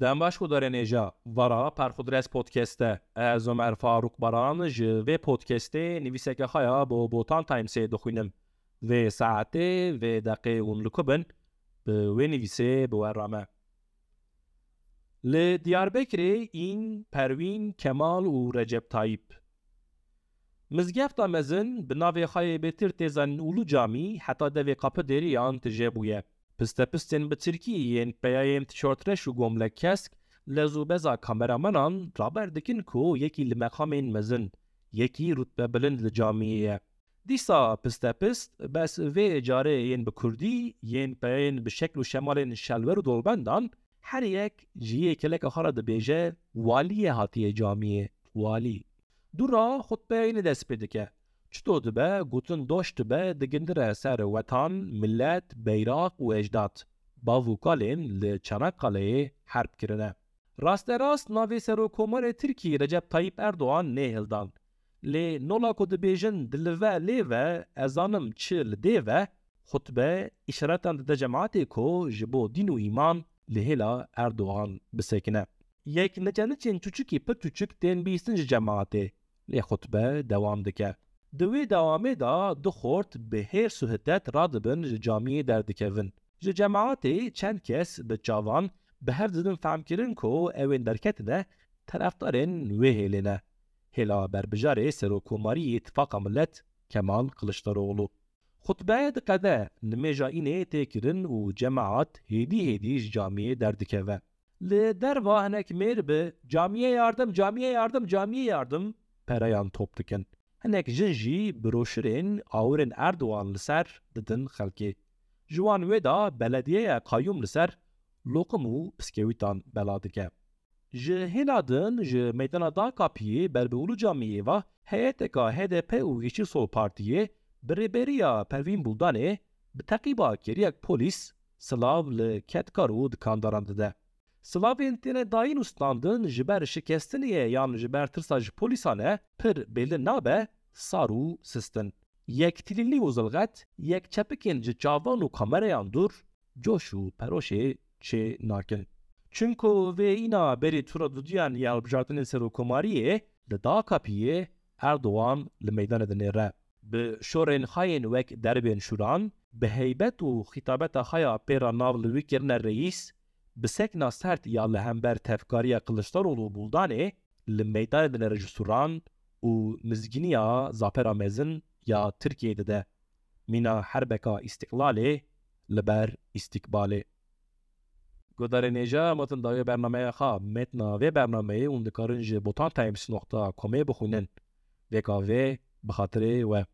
Dambaşkoda Neja Vara Parxudres podcast'te ez Ömer Baran ji ve podcast'te niviseke haya Botan Times'e dokunem ve saate ve dakika un lukubin ve nivise bo Le Li Diyarbekirê in Pervin Kemal u Recep Tayyip. Mizgefta mezin bi navê xayê bêtir Ulu cami heta devê kapı deriyan tije bûye. پسته پستین به ترکیه این پیایم تشارترش و گمله کسک لزو بزا کامرامنان رابر دکن کو یکی لمقامین مزن یکی رتبه بلند لجامیه دیسا پسته پست بس وی اجاره این به کردی این پیاین به شکل و شمال شلور و دولبندان هر یک جیه کلک خارا ده والی حاطی جامیه والی دورا خود پیاین دست پیده Çito dibe gotin doş dibe digindire ser wetan, millet, beyraq û ecdat. Bav û kalên li Çanakkale'yê herb kirine. Rasterast navê Serokkomarê Tirkiyê Recep Tayyip Erdoğan nêhildan. Lê nola ku dibêjin dilive lê ve ezanim çi li dê ve xutbe îşaretan dide cemaatê ku ji bo dîn û îman li hêla Erdoğan bisekine. Yek neçeniçên çûçikî pir çûçik tên bîstin ji dewam dike. Di wê dewamê da du xort bi hêr suhitet radibin ji cemaatê çend kes bi çavan bi hev didin femkirin ku ew ên derketine terefdarên wê hêlê Hêla berbijarê Serokkomarî İttifaka Millet Kemal Kılıçdaroğlu. Xutbeye diqede nimêja înê têkirin û cemaat hêdî hêdî ji camiyê derdikeve. Li derva hinek mêr bi camiye yardım, camiye yardım, camiye yardım pereyan top dikin. Hinek jin jî bi roşirên awirên Erdoğan li ser didin xelkê. Ji wan wê da belediyeya Qayyum li ser loqim û piskewîtan bela dike. Ji hêla din ji meydana Dakapiyê berbiûlû camiyê ve heyeteka HDP û Yeşil Sol Partiyê bi rêberiya Pervîn Buldanê bi teqîba keriyek polîs silav li ketkar. Silavên têne dayîn û standin ji ber şikestiniyê yan ji ber tirsa ji polîsan e pir bêlin nabe sar û sistin. Yek tilîlî û zilget, yek çepikên ji çavan û kamereyan dur, coş û peroşê çê nakin. Çunku vê îna berî tura dudiyan ya hilbijartinên Serokkomariyê li Dakapiyê Erdoğan li meydanê dinêre. Bi şorên xayên wek derbên şûran, bi heybet û xîtabeta xaya pêra nav li wî kirine reîs, bi sekna sert ya li hember tevkariya Kılıçdaroğlu û Buldanê li meydanê dinêre ji sûran û mizginiya zapera mezin ya Tirkiyeyê dide. Mîna herbeka îstiqlalê li ber îstikbalê. Godarê nêja metin dawê bernameya xwe metna vê bernameyê hûn dikarin ji botantimes.comê bixwînin. Vêka vê bi.